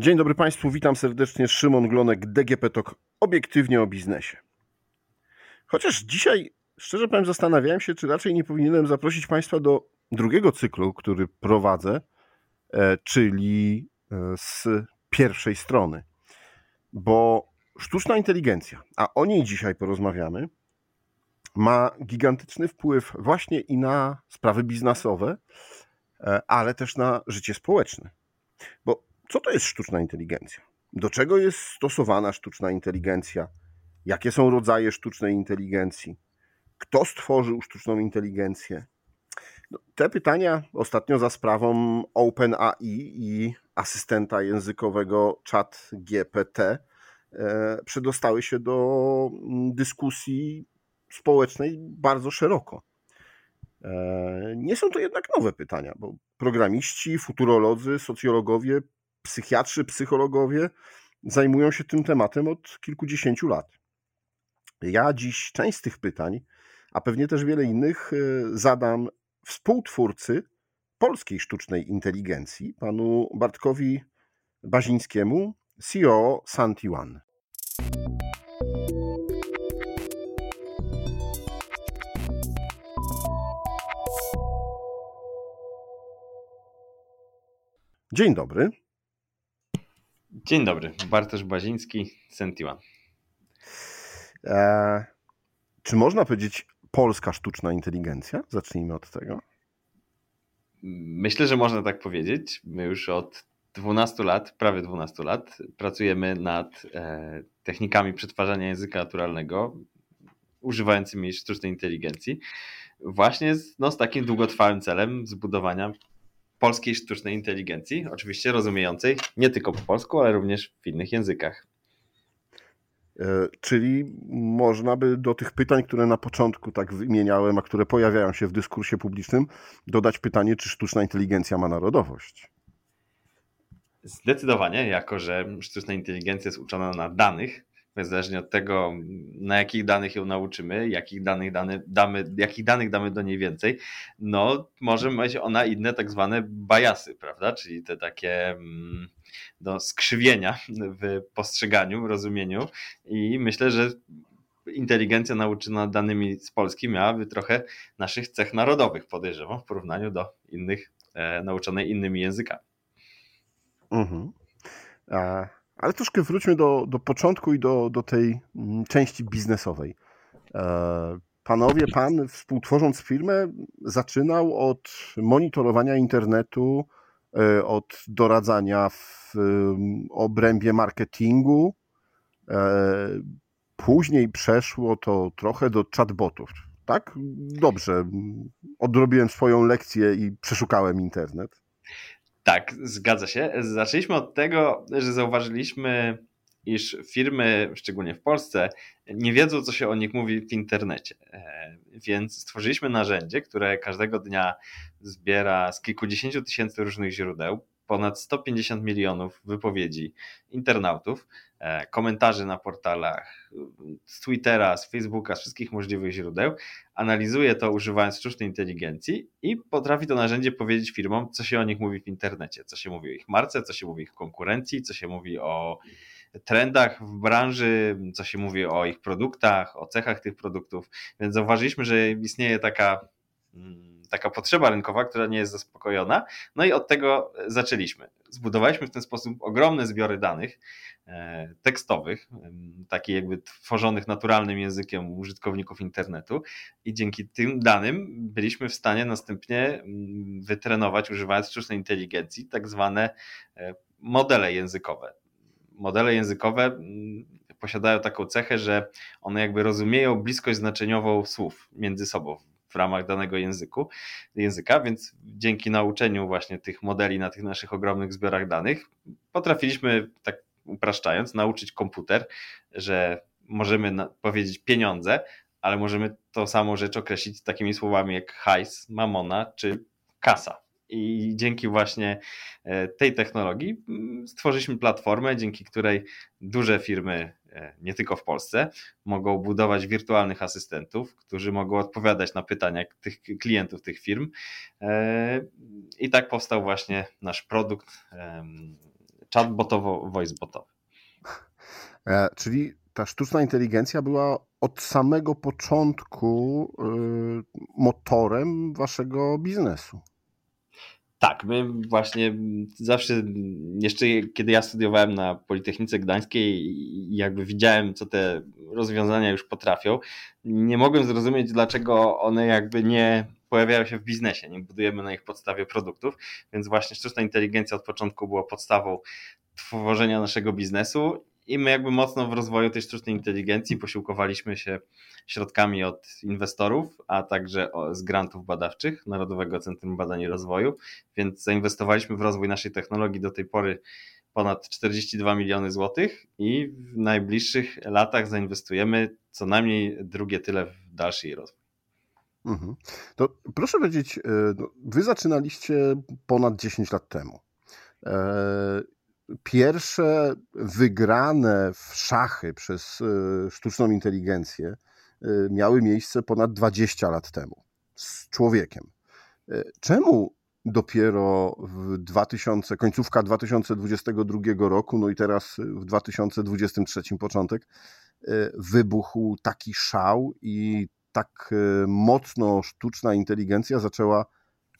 Dzień dobry Państwu, witam serdecznie. Szymon Glonek, DGP TOK, obiektywnie o biznesie. Chociaż dzisiaj, szczerze powiem, zastanawiałem się, czy raczej nie powinienem zaprosić Państwa do drugiego cyklu, który prowadzę, e, czyli e, z pierwszej strony. Bo sztuczna inteligencja, a o niej dzisiaj porozmawiamy, ma gigantyczny wpływ właśnie i na sprawy biznesowe, e, ale też na życie społeczne. Bo co to jest sztuczna inteligencja? Do czego jest stosowana sztuczna inteligencja? Jakie są rodzaje sztucznej inteligencji? Kto stworzył sztuczną inteligencję? No, te pytania ostatnio za sprawą OpenAI i asystenta językowego ChatGPT e, przedostały się do dyskusji społecznej bardzo szeroko. E, nie są to jednak nowe pytania, bo programiści, futurolodzy, socjologowie psychiatrzy, psychologowie zajmują się tym tematem od kilkudziesięciu lat. Ja dziś część z tych pytań, a pewnie też wiele innych, e, zadam współtwórcy polskiej sztucznej inteligencji, panu Bartkowi Bazińskiemu, CEO Santi One. Dzień dobry. Dzień dobry, Bartosz Baziński, Sentiwan. E, czy można powiedzieć polska sztuczna inteligencja? Zacznijmy od tego. Myślę, że można tak powiedzieć. My już od 12 lat, prawie 12 lat, pracujemy nad e, technikami przetwarzania języka naturalnego używającymi sztucznej inteligencji, właśnie z, no, z takim długotrwałym celem zbudowania polskiej sztucznej inteligencji, oczywiście rozumiejącej nie tylko po polsku, ale również w innych językach. E, czyli można by do tych pytań, które na początku tak wymieniałem, a które pojawiają się w dyskursie publicznym, dodać pytanie, czy sztuczna inteligencja ma narodowość? Zdecydowanie, jako że sztuczna inteligencja jest uczona na danych, niezależnie od tego, na jakich danych ją nauczymy, jakich danych, damy, jakich danych damy do niej więcej, no może mieć ona inne tak zwane bajasy, prawda? Czyli te takie mm, do skrzywienia w postrzeganiu, rozumieniu i myślę, że inteligencja nauczona danymi z Polski miałaby trochę naszych cech narodowych, podejrzewam, w porównaniu do innych, e, nauczonej innymi językami. Mhm. A ale troszkę wróćmy do, do początku i do, do tej mm, części biznesowej. E, panowie, pan współtworząc firmę zaczynał od monitorowania internetu, e, od doradzania w obrębie marketingu. E, później przeszło to trochę do chatbotów. Tak? Dobrze. Odrobiłem swoją lekcję i przeszukałem internet. Tak, zgadza się. Zaczęliśmy od tego, że zauważyliśmy, iż firmy, szczególnie w Polsce, nie wiedzą, co się o nich mówi w internecie. E, więc stworzyliśmy narzędzie, które każdego dnia zbiera z kilkudziesięciu tysięcy różnych źródeł, ponad 150 milionów wypowiedzi internautów, e, komentarzy na portalach, z Twittera, z Facebooka, z wszystkich możliwych źródeł, analizuje to używając sztucznej inteligencji i potrafi to narzędzie powiedzieć firmom, co się o nich mówi w internecie, co się mówi o ich marce, co się mówi o ich konkurencji, co się mówi o trendach w branży, co się mówi o ich produktach, o cechach tych produktów. Więc zauważyliśmy, że istnieje taka mm, taka potrzeba rynkowa, która nie jest zaspokojona. No i od tego zaczęliśmy. Zbudowaliśmy w ten sposób ogromne zbiory danych e, tekstowych, takie jakby tworzonych naturalnym językiem użytkowników internetu i dzięki tym danym byliśmy w stanie następnie wytrenować, używając sztucznej inteligencji, tak zwane e, modele językowe. Modele językowe posiadają taką cechę, że one jakby rozumieją bliskość znaczeniową słów między sobą w ramach danego języku, języka, więc dzięki nauczeniu właśnie tych modeli na tych naszych ogromnych zbiorach danych potrafiliśmy, tak upraszczając, nauczyć komputer, że możemy powiedzieć pieniądze, ale możemy tą samą rzecz określić takimi słowami jak hajs, mamona czy kasa. I dzięki właśnie e, tej technologii mm, stworzyliśmy platformę, dzięki której duże firmy nie tylko w Polsce, mogą budować wirtualnych asystentów, którzy mogą odpowiadać na pytania tych klientów tych firm. E, I tak powstał właśnie nasz produkt chatbotowo-voicebotowy. E, czyli ta sztuczna inteligencja była od samego początku motorem waszego biznesu. Tak, my właśnie zawsze, jeszcze kiedy ja studiowałem na Politechnice Gdańskiej jakby widziałem, co te rozwiązania już potrafią, nie mogłem zrozumieć, dlaczego one jakby nie pojawiają się w biznesie, nie budujemy na ich podstawie produktów, więc właśnie sztuczna inteligencja od początku była podstawą tworzenia naszego biznesu i my jakby mocno w rozwoju tej sztucznej inteligencji posiłkowaliśmy się środkami od inwestorów, a także z grantów badawczych Narodowego Centrum Badań i Rozwoju, więc zainwestowaliśmy w rozwój naszej technologii do tej pory ponad 42 miliony złotych i w najbliższych latach zainwestujemy co najmniej drugie tyle w dalszy jej rozwój. Mhm. To proszę powiedzieć, e, no, wy zaczynaliście ponad 10 lat temu. Pierwsze wygrane w szachy przez e, sztuczną inteligencję miały miejsce ponad 20 lat temu z człowiekiem. Czemu dopiero w 2000, końcówka 2022 roku, no i teraz w 2023 początek, wybuchł taki szał i tak mocno sztuczna inteligencja zaczęła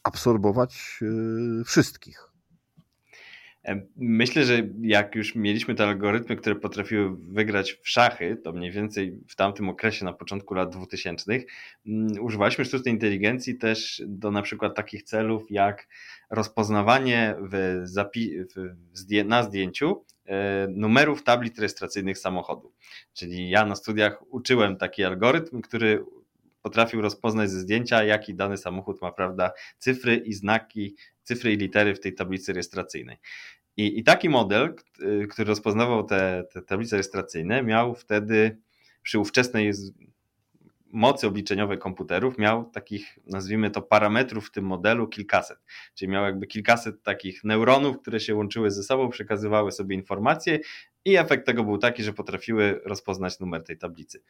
absorbować wszystkich. Myślę, że jak już mieliśmy te algorytmy, które potrafiły wygrać w szachy, to mniej więcej w tamtym okresie, na początku lat 2000, mm, używaliśmy sztucznej inteligencji też do na przykład takich celów jak rozpoznawanie w w na zdjęciu e, numerów tablit rejestracyjnych samochodu. Czyli ja na studiach uczyłem taki algorytm, który potrafił rozpoznać ze zdjęcia, jaki dany samochód ma, prawda, cyfry i znaki, cyfry i litery w tej tablicy rejestracyjnej. I, i taki model, który rozpoznawał te, te tablice rejestracyjne, miał wtedy przy ówczesnej mocy obliczeniowej komputerów miał takich, nazwijmy to, parametrów w tym modelu kilkaset. Czyli miał jakby kilkaset takich neuronów, które się łączyły ze sobą, przekazywały sobie informacje i efekt tego był taki, że potrafiły rozpoznać numer tej tablicy.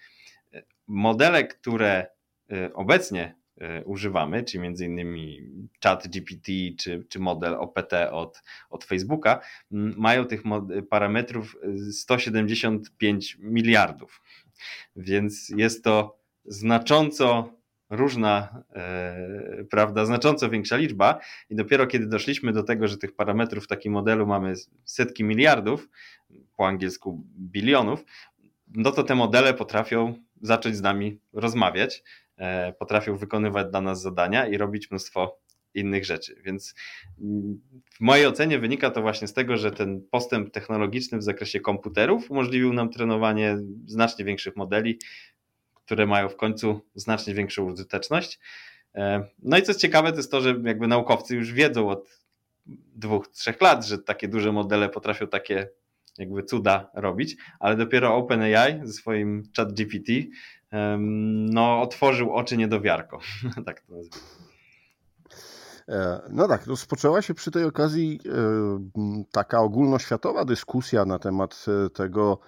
Modele, które Y, obecnie y, używamy, czyli między innymi chat GPT czy, czy model OPT od, od Facebooka, mają tych parametrów 175 miliardów. Więc jest to znacząco różna, e, prawda, znacząco większa liczba i dopiero kiedy doszliśmy do tego, że tych parametrów w takim modelu mamy setki miliardów, po angielsku bilionów, no to te modele potrafią zacząć z nami rozmawiać potrafią wykonywać dla nas zadania i robić mnóstwo innych rzeczy. Więc mm, w mojej ocenie wynika to właśnie z tego, że ten postęp technologiczny w zakresie komputerów umożliwił nam trenowanie znacznie większych modeli, które mają w końcu znacznie większą użyteczność. E, no i co jest ciekawe, to jest to, że jakby naukowcy już wiedzą od dwóch, trzech lat, że takie duże modele potrafią takie jakby cuda robić, ale dopiero OpenAI ze swoim chat GPT no, otworzył oczy niedowiarko, tak to nazwijmy. E, no tak, rozpoczęła się przy tej okazji e, taka ogólnoświatowa dyskusja na temat e, tego,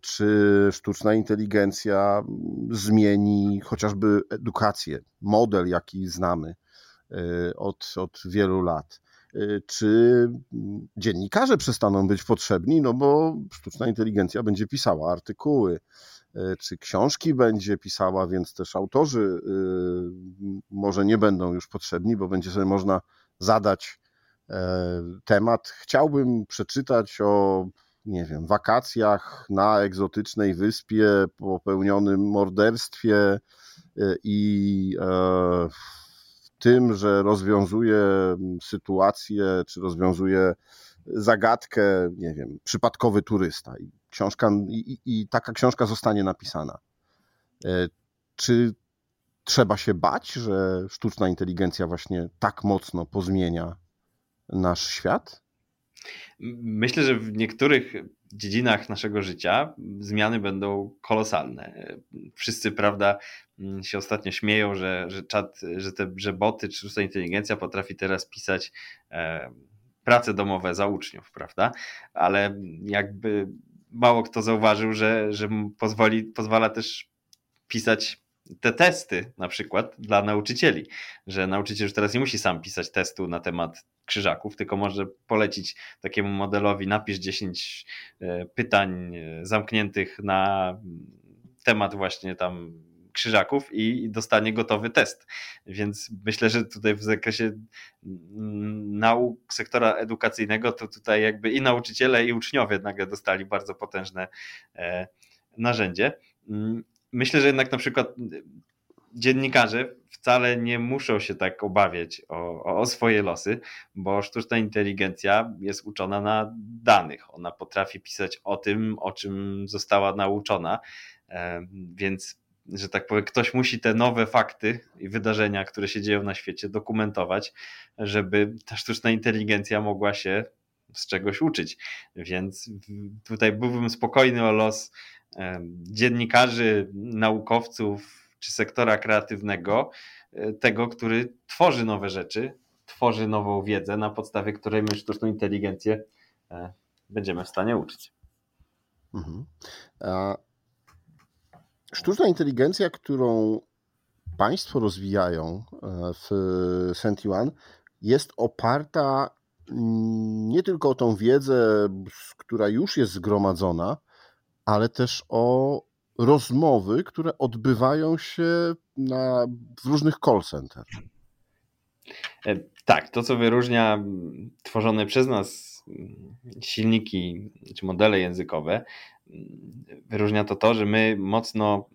czy sztuczna inteligencja zmieni chociażby edukację, model, jaki znamy od, od wielu lat. Czy dziennikarze przestaną być potrzebni, no bo sztuczna inteligencja będzie pisała artykuły, czy książki będzie pisała, więc też autorzy y, może nie będą już potrzebni, bo będzie sobie można zadać e, temat. Chciałbym przeczytać o, nie wiem, wakacjach na egzotycznej wyspie, popełnionym morderstwie e, i tym, że rozwiązuje sytuację, czy rozwiązuje zagadkę, nie wiem, przypadkowy turysta książka i, i taka książka zostanie napisana. E, czy trzeba się bać, że sztuczna inteligencja właśnie tak mocno pozmienia nasz świat? Myślę, że w niektórych dziedzinach naszego życia zmiany będą kolosalne. Wszyscy, prawda, się ostatnio śmieją, że, że czat, że te że boty czy sztuczna inteligencja potrafi teraz pisać e, prace domowe za uczniów, prawda? Ale jakby mało kto zauważył, że, że pozwoli, pozwala też pisać te testy na przykład dla nauczycieli, że nauczyciel już teraz nie musi sam pisać testu na temat krzyżaków, tylko może polecić takiemu modelowi napisz 10 e, pytań e, zamkniętych na temat właśnie tam krzyżaków i dostanie gotowy test. Więc myślę, że tutaj w zakresie nauk sektora edukacyjnego to tutaj jakby i nauczyciele i uczniowie nagle dostali bardzo potężne e, narzędzie. Mm, myślę, że jednak na przykład dziennikarze wcale nie muszą się tak obawiać o, o, swoje losy, bo sztuczna inteligencja jest uczona na danych. Ona potrafi pisać o tym, o czym została nauczona, e, więc że tak powiem, ktoś musi te nowe fakty i wydarzenia, które się dzieją na świecie, dokumentować, żeby ta sztuczna inteligencja mogła się z czegoś uczyć. Więc tutaj byłbym spokojny o los dziennikarzy, naukowców czy sektora kreatywnego, e, tego, który tworzy nowe rzeczy, tworzy nową wiedzę, na podstawie której my sztuczną inteligencję e, będziemy w stanie uczyć. Mhm. A sztuczna inteligencja, którą Państwo rozwijają e, w Sentiwan, jest oparta nie tylko o tą wiedzę, która już jest zgromadzona, ale też o rozmowy, które odbywają się na, w różnych call center. E, tak, to co wyróżnia tworzone przez nas silniki czy modele językowe, wyróżnia to to, że my mocno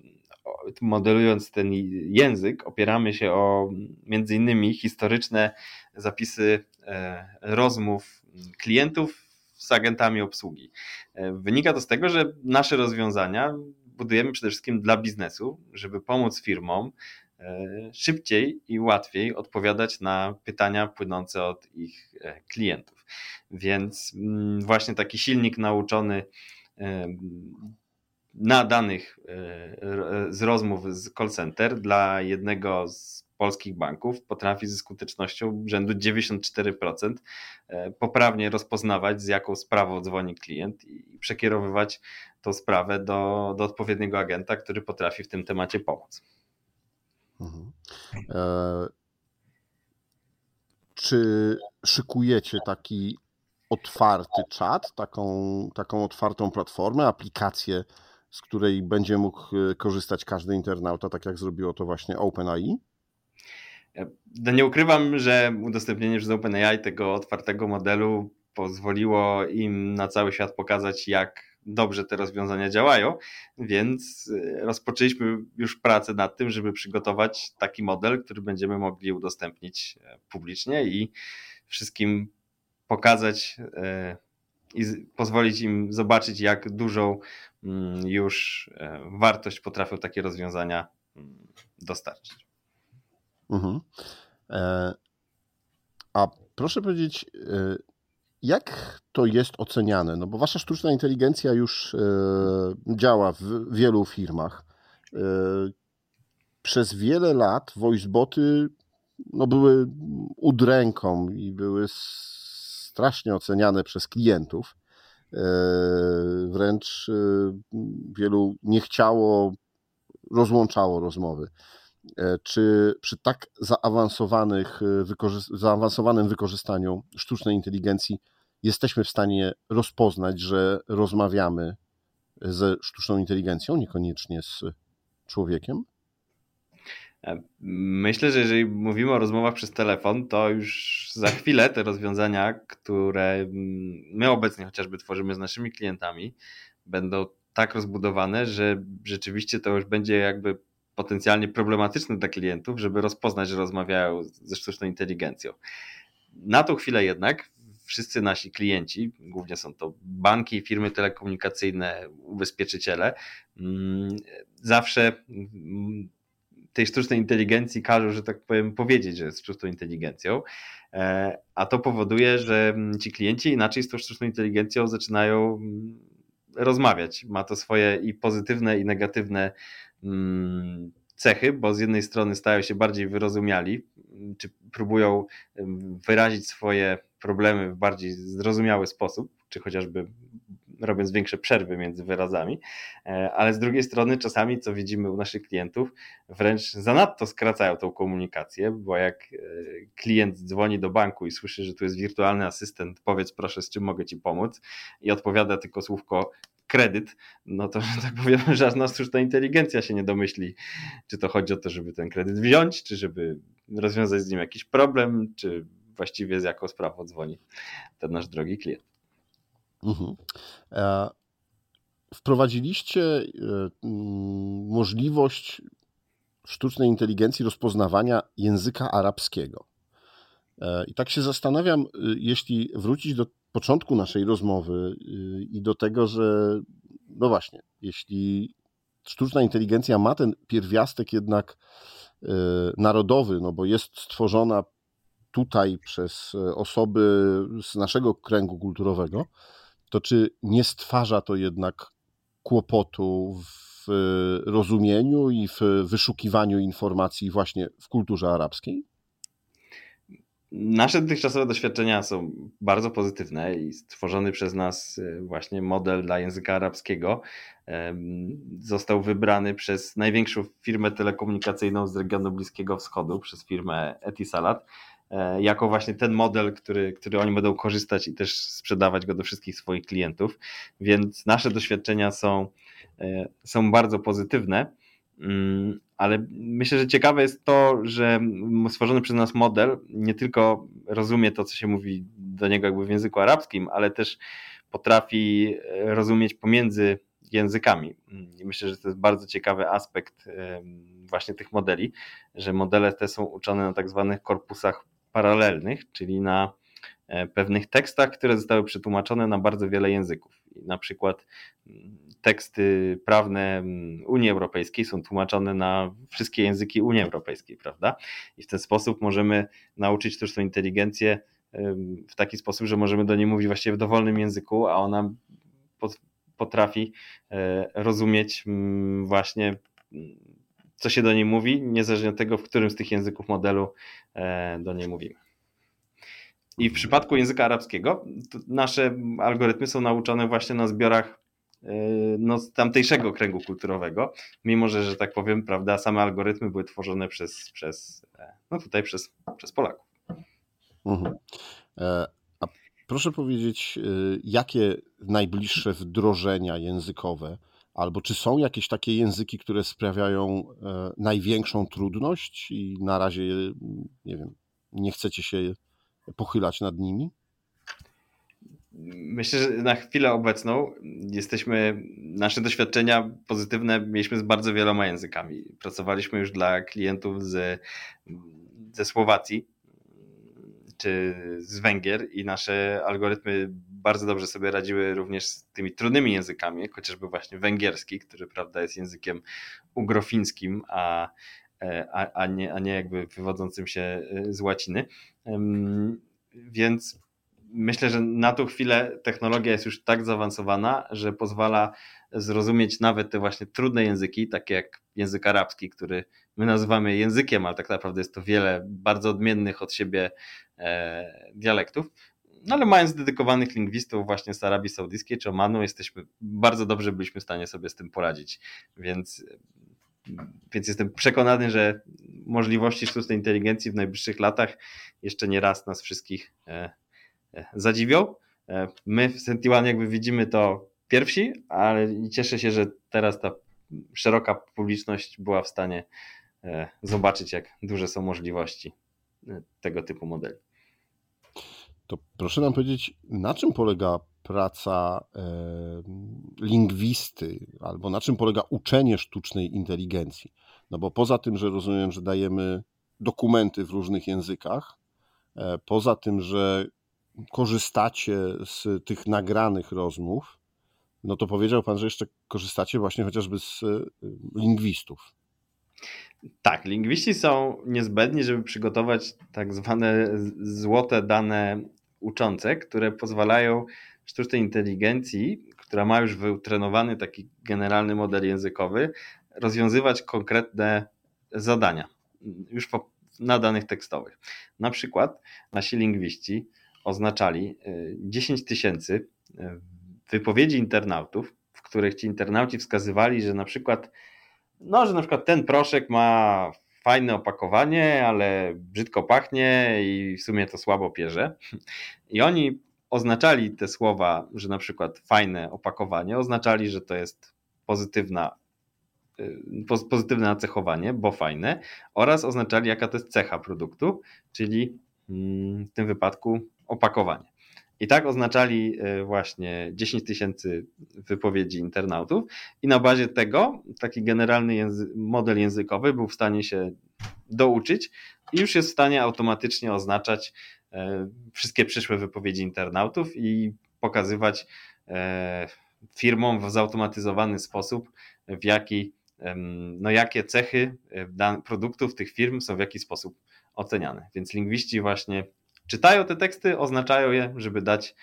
modelując ten język, opieramy się o między innymi historyczne zapisy e, rozmów klientów z agentami obsługi. E, wynika to z tego, że nasze rozwiązania budujemy przede wszystkim dla biznesu, żeby pomóc firmom e, szybciej i łatwiej odpowiadać na pytania płynące od ich klientów. Więc mm, właśnie taki silnik nauczony na danych z rozmów z call center dla jednego z polskich banków potrafi ze skutecznością rzędu 94% e, poprawnie rozpoznawać, z jaką sprawą dzwoni klient i przekierowywać tą sprawę do, do odpowiedniego agenta, który potrafi w tym temacie pomóc. Mhm. E, czy szykujecie taki otwarty czat, taką, taką otwartą platformę, aplikację, z której będzie mógł e, korzystać każdy internauta, tak jak zrobiło to właśnie OpenAI? No nie ukrywam, że udostępnienie przez OpenAI tego otwartego modelu pozwoliło im na cały świat pokazać, jak dobrze te rozwiązania działają, więc e, rozpoczęliśmy już pracę nad tym, żeby przygotować taki model, który będziemy mogli udostępnić e, publicznie i wszystkim pokazać e, i pozwolić im zobaczyć, jak dużą mm, już wartość potrafią takie rozwiązania mm, dostarczyć. Mhm. E, a proszę powiedzieć, e, jak to jest oceniane? No bo wasza sztuczna inteligencja już e, działa w wielu firmach. Przez wiele lat voiceboty no, były udręką i były strasznie oceniane przez klientów. Wręcz wielu nie chciało, rozłączało rozmowy. E, czy przy tak zaawansowanych, e, zaawansowanym wykorzystaniu sztucznej inteligencji jesteśmy w stanie rozpoznać, że rozmawiamy ze sztuczną inteligencją, niekoniecznie z człowiekiem? Myślę, że jeżeli mówimy o rozmowach przez telefon, to już za chwilę te rozwiązania, które my obecnie chociażby tworzymy z naszymi klientami, będą tak rozbudowane, że rzeczywiście to już będzie jakby potencjalnie problematyczne dla klientów, żeby rozpoznać, że rozmawiają ze sztuczną inteligencją. Na tą chwilę jednak wszyscy nasi klienci, głównie są to banki, firmy telekomunikacyjne, ubezpieczyciele, mm, zawsze tej sztucznej inteligencji każą, że tak powiem, powiedzieć, że jest sztuczną inteligencją, e, a to powoduje, że ci klienci inaczej z tą sztuczną inteligencją zaczynają mm, rozmawiać. Ma to swoje i pozytywne, i negatywne Mm, cechy, bo z jednej strony stają się bardziej wyrozumiali, czy próbują wyrazić swoje problemy w bardziej zrozumiały sposób, czy chociażby robiąc większe przerwy między wyrazami, e, ale z drugiej strony czasami, co widzimy u naszych klientów, wręcz zanadto skracają tą komunikację, bo jak e, klient dzwoni do banku i słyszy, że tu jest wirtualny asystent, powiedz proszę, z czym mogę ci pomóc i odpowiada tylko słówko kredyt, no to, że tak powiem, żadna sztuczna inteligencja się nie domyśli, czy to chodzi o to, żeby ten kredyt wziąć, czy żeby rozwiązać z nim jakiś problem, czy właściwie z jaką sprawą dzwoni ten nasz drogi klient. Mhm. E, wprowadziliście e, możliwość sztucznej inteligencji rozpoznawania języka arabskiego. E, I tak się zastanawiam, jeśli wrócić do początku naszej rozmowy i do tego, że no właśnie, jeśli sztuczna inteligencja ma ten pierwiastek jednak narodowy, no bo jest stworzona tutaj przez osoby z naszego kręgu kulturowego, to czy nie stwarza to jednak kłopotu w rozumieniu i w wyszukiwaniu informacji właśnie w kulturze arabskiej? Nasze dotychczasowe doświadczenia są bardzo pozytywne i stworzony przez nas e, właśnie model dla języka arabskiego został wybrany przez największą firmę telekomunikacyjną z regionu Bliskiego Wschodu, przez firmę Etisalat, jako właśnie ten model, który, który oni będą korzystać i też sprzedawać go do wszystkich swoich klientów. Więc nasze doświadczenia są, e, są bardzo pozytywne. Mm, ale myślę, że ciekawe jest to, że stworzony przez nas model nie tylko rozumie to, co się mówi do niego jakby w języku arabskim, ale też potrafi e, rozumieć pomiędzy językami. I myślę, że to jest bardzo ciekawy aspekt właśnie tych modeli, że modele te są uczone na tak zwanych korpusach paralelnych, czyli na e, pewnych tekstach, które zostały przetłumaczone na bardzo wiele języków. Na przykład mm, teksty prawne mm, Unii Europejskiej są tłumaczone na wszystkie języki Unii Europejskiej, prawda? I w ten sposób możemy nauczyć sztuczną inteligencję w taki sposób, że możemy do niej mówić właściwie w dowolnym języku, a ona potrafi e, rozumieć mm, właśnie co się do niej mówi, niezależnie od tego, w którym z tych języków modelu e, do niej mówimy. I w przypadku języka arabskiego nasze algorytmy są nauczone właśnie na zbiorach e, no, tamtejszego kręgu kulturowego, mimo że, że tak powiem, prawda, same algorytmy były tworzone przez, przez e, no tutaj przez, przez Polaków. Mhm. A proszę powiedzieć, jakie najbliższe wdrożenia językowe Albo czy są jakieś takie języki, które sprawiają e, największą trudność i na razie, nie wiem, nie chcecie się pochylać nad nimi? Myślę, że na chwilę obecną jesteśmy, nasze doświadczenia pozytywne mieliśmy z bardzo wieloma językami. Pracowaliśmy już dla klientów z, ze Słowacji czy z Węgier i nasze algorytmy bardzo dobrze sobie radziły również z tymi trudnymi językami, chociażby właśnie węgierski, który prawda jest językiem ugrofińskim, a, a, a, nie, a nie jakby wywodzącym się e, z łaciny. Więc myślę, że na tą chwilę technologia jest już tak zaawansowana, że pozwala zrozumieć nawet te właśnie trudne języki, takie jak język arabski, który my nazywamy językiem, ale tak naprawdę jest to wiele bardzo odmiennych od siebie e, dialektów. No ale mając dedykowanych lingwistów właśnie z Arabii Saudyjskiej czy Omanu, jesteśmy bardzo dobrze byliśmy w stanie sobie z tym poradzić. Więc, więc jestem przekonany, że możliwości sztucznej inteligencji w najbliższych latach jeszcze nie raz nas wszystkich e, e, zadziwią. E, my w Sentiwan jakby widzimy to pierwsi, ale cieszę się, że teraz ta szeroka publiczność była w stanie zobaczyć, jak duże są możliwości tego typu modeli to proszę nam powiedzieć, na czym polega praca e, lingwisty, albo na czym polega uczenie sztucznej inteligencji? No bo poza tym, że rozumiem, że dajemy dokumenty w różnych językach, e, poza tym, że korzystacie z tych nagranych rozmów, no to powiedział Pan, że jeszcze korzystacie właśnie chociażby z e, lingwistów. Tak, lingwiści są niezbędni, żeby przygotować tak zwane złote dane uczące, które pozwalają sztucznej inteligencji, która ma już wytrenowany taki generalny model językowy, rozwiązywać konkretne zadania już po, na danych tekstowych. Na przykład nasi lingwiści oznaczali 10 y, tysięcy y, wypowiedzi internautów, w których ci internauci wskazywali, że na przykład, no, że na przykład ten proszek ma fajne opakowanie, ale brzydko pachnie i w sumie to słabo pierze. I oni oznaczali te słowa, że na przykład fajne opakowanie, oznaczali, że to jest pozytywna, y, pozytywne nacechowanie, bo fajne, oraz oznaczali, jaka to jest cecha produktu, czyli mm, w tym wypadku opakowanie. I tak oznaczali y, właśnie 10 tysięcy wypowiedzi internautów, i na bazie tego taki generalny języ model językowy był w stanie się douczyć i już jest w stanie automatycznie oznaczać E, wszystkie przyszłe wypowiedzi internautów i pokazywać e, firmom w zautomatyzowany sposób, w jaki, no jakie cechy e, produktów tych firm są w jaki sposób oceniane. Więc lingwiści właśnie czytają te teksty, oznaczają je, żeby dać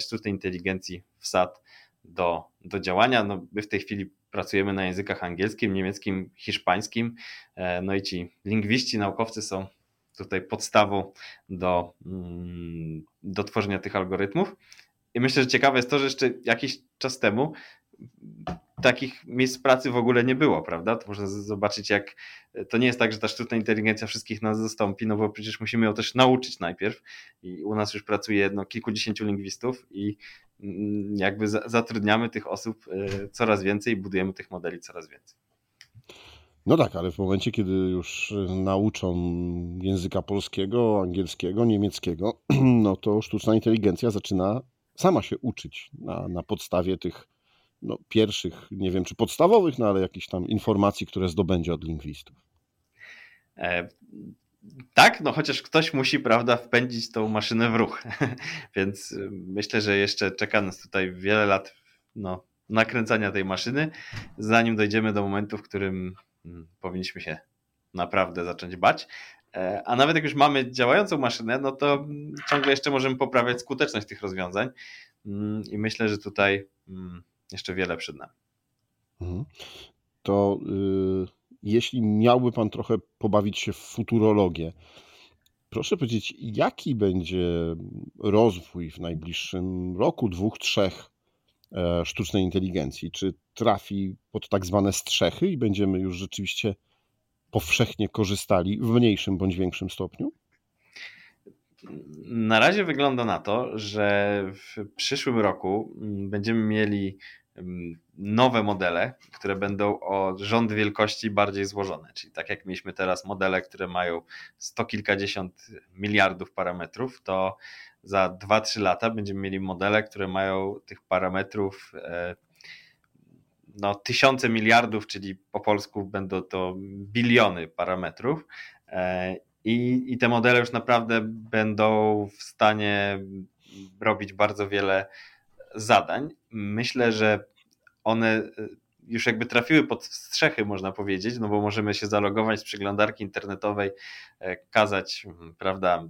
sztucznej inteligencji wsad do, do działania. No, my w tej chwili pracujemy na językach angielskim, niemieckim, hiszpańskim, no i ci lingwiści, naukowcy są tutaj podstawą do, mm, do tworzenia tych algorytmów. I myślę, że ciekawe jest to, że jeszcze jakiś czas temu takich miejsc pracy w ogóle nie było, prawda? To można zobaczyć, jak to nie jest tak, że ta sztuczna inteligencja wszystkich nas zastąpi, no bo przecież musimy ją też nauczyć najpierw. I u nas już pracuje no, kilkudziesięciu lingwistów i mm, jakby zatrudniamy tych osób e, coraz więcej i budujemy tych modeli coraz więcej. No tak, ale w momencie, kiedy już y, nauczą języka polskiego, angielskiego, niemieckiego, no to sztuczna inteligencja zaczyna sama się uczyć na, na podstawie tych no, pierwszych, nie wiem czy podstawowych, no ale jakichś tam informacji, które zdobędzie od lingwistów. E, tak, no chociaż ktoś musi, prawda, wpędzić tą maszynę w ruch. Więc y, myślę, że jeszcze czeka nas tutaj wiele lat no, nakręcania tej maszyny, zanim dojdziemy do momentu, w którym Mm, powinniśmy się naprawdę zacząć bać. E, a nawet jak już mamy działającą maszynę, no to ciągle jeszcze możemy poprawiać skuteczność tych rozwiązań. Mm, I myślę, że tutaj mm, jeszcze wiele przed nami. Mhm. To y, jeśli miałby Pan trochę pobawić się w futurologię, proszę powiedzieć, jaki będzie rozwój w najbliższym roku, dwóch, trzech E, sztucznej inteligencji? Czy trafi pod tak zwane strzechy i będziemy już rzeczywiście powszechnie korzystali w mniejszym bądź większym stopniu? Na razie wygląda na to, że w przyszłym roku mm, będziemy mieli mm, nowe modele, które będą o rząd wielkości bardziej złożone. Czyli tak jak mieliśmy teraz modele, które mają sto kilkadziesiąt miliardów parametrów, to za 2-3 lata będziemy mieli modele, które mają tych parametrów e, no, tysiące miliardów, czyli po polsku będą to biliony parametrów. E, I, I te modele już naprawdę będą w stanie robić bardzo wiele zadań. Myślę, że one e, już jakby trafiły pod strzechy, można powiedzieć, no bo możemy się zalogować z przeglądarki internetowej, kazać, prawda,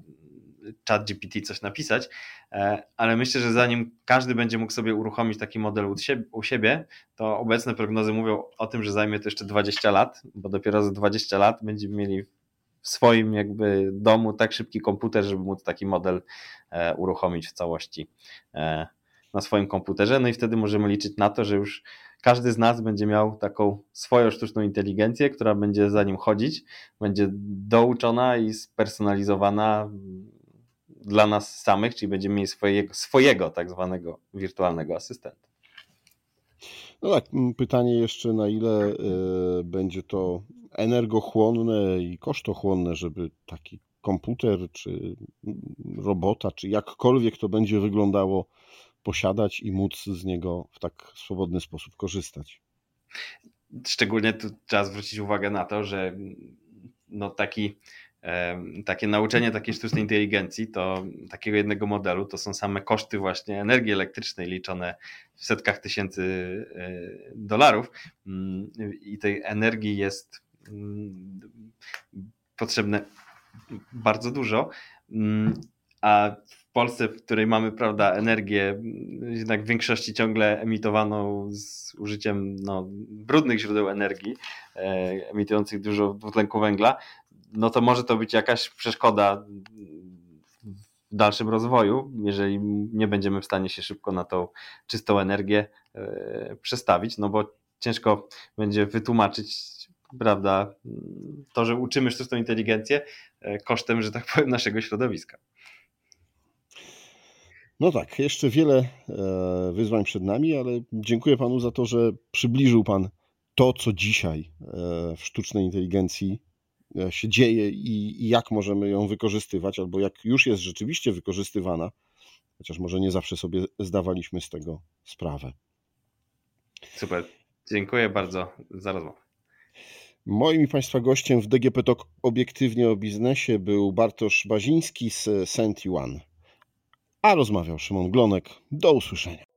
chat GPT coś napisać, e, ale myślę, że zanim każdy będzie mógł sobie uruchomić taki model u siebie, to obecne prognozy mówią o tym, że zajmie to jeszcze 20 lat, bo dopiero za 20 lat będziemy mieli w swoim jakby domu tak szybki komputer, żeby móc taki model e, uruchomić w całości e, na swoim komputerze. No i wtedy możemy liczyć na to, że już każdy z nas będzie miał taką swoją sztuczną inteligencję, która będzie za nim chodzić, będzie douczona i spersonalizowana dla nas samych, czyli będziemy mieli swojego, swojego tak zwanego wirtualnego asystenta. No tak, pytanie jeszcze na ile y, będzie to energochłonne i kosztochłonne, żeby taki komputer, czy robota, czy jakkolwiek to będzie wyglądało, posiadać i móc z niego w tak swobodny sposób korzystać. Szczególnie tu trzeba zwrócić uwagę na to, że no taki takie nauczenie takiej sztucznej inteligencji, to takiego jednego modelu, to są same koszty właśnie energii elektrycznej liczone w setkach tysięcy e, dolarów. Mm, i tej energii jest mm, potrzebne bardzo dużo, mm, a w Polsce, w której mamy prawda, energię jednak w większości ciągle emitowaną z użyciem no, brudnych źródeł energii, e, emitujących dużo dwutlenku węgla, no to może to być jakaś przeszkoda w dalszym rozwoju, jeżeli nie będziemy w stanie się szybko na tą czystą energię e, przestawić, no bo ciężko będzie wytłumaczyć, prawda, to, że uczymy sztuczną inteligencję e, kosztem, że tak powiem, naszego środowiska. No tak, jeszcze wiele e, wyzwań przed nami, ale dziękuję panu za to, że przybliżył pan to, co dzisiaj w sztucznej inteligencji się dzieje i, i jak możemy ją wykorzystywać, albo jak już jest rzeczywiście wykorzystywana, chociaż może nie zawsze sobie zdawaliśmy z tego sprawę. Super. Dziękuję bardzo za rozmowę. Moim i Państwa gościem w DGP Talk obiektywnie o biznesie był Bartosz Baziński z Sent Yuan, a rozmawiał Szymon Glonek. Do usłyszenia.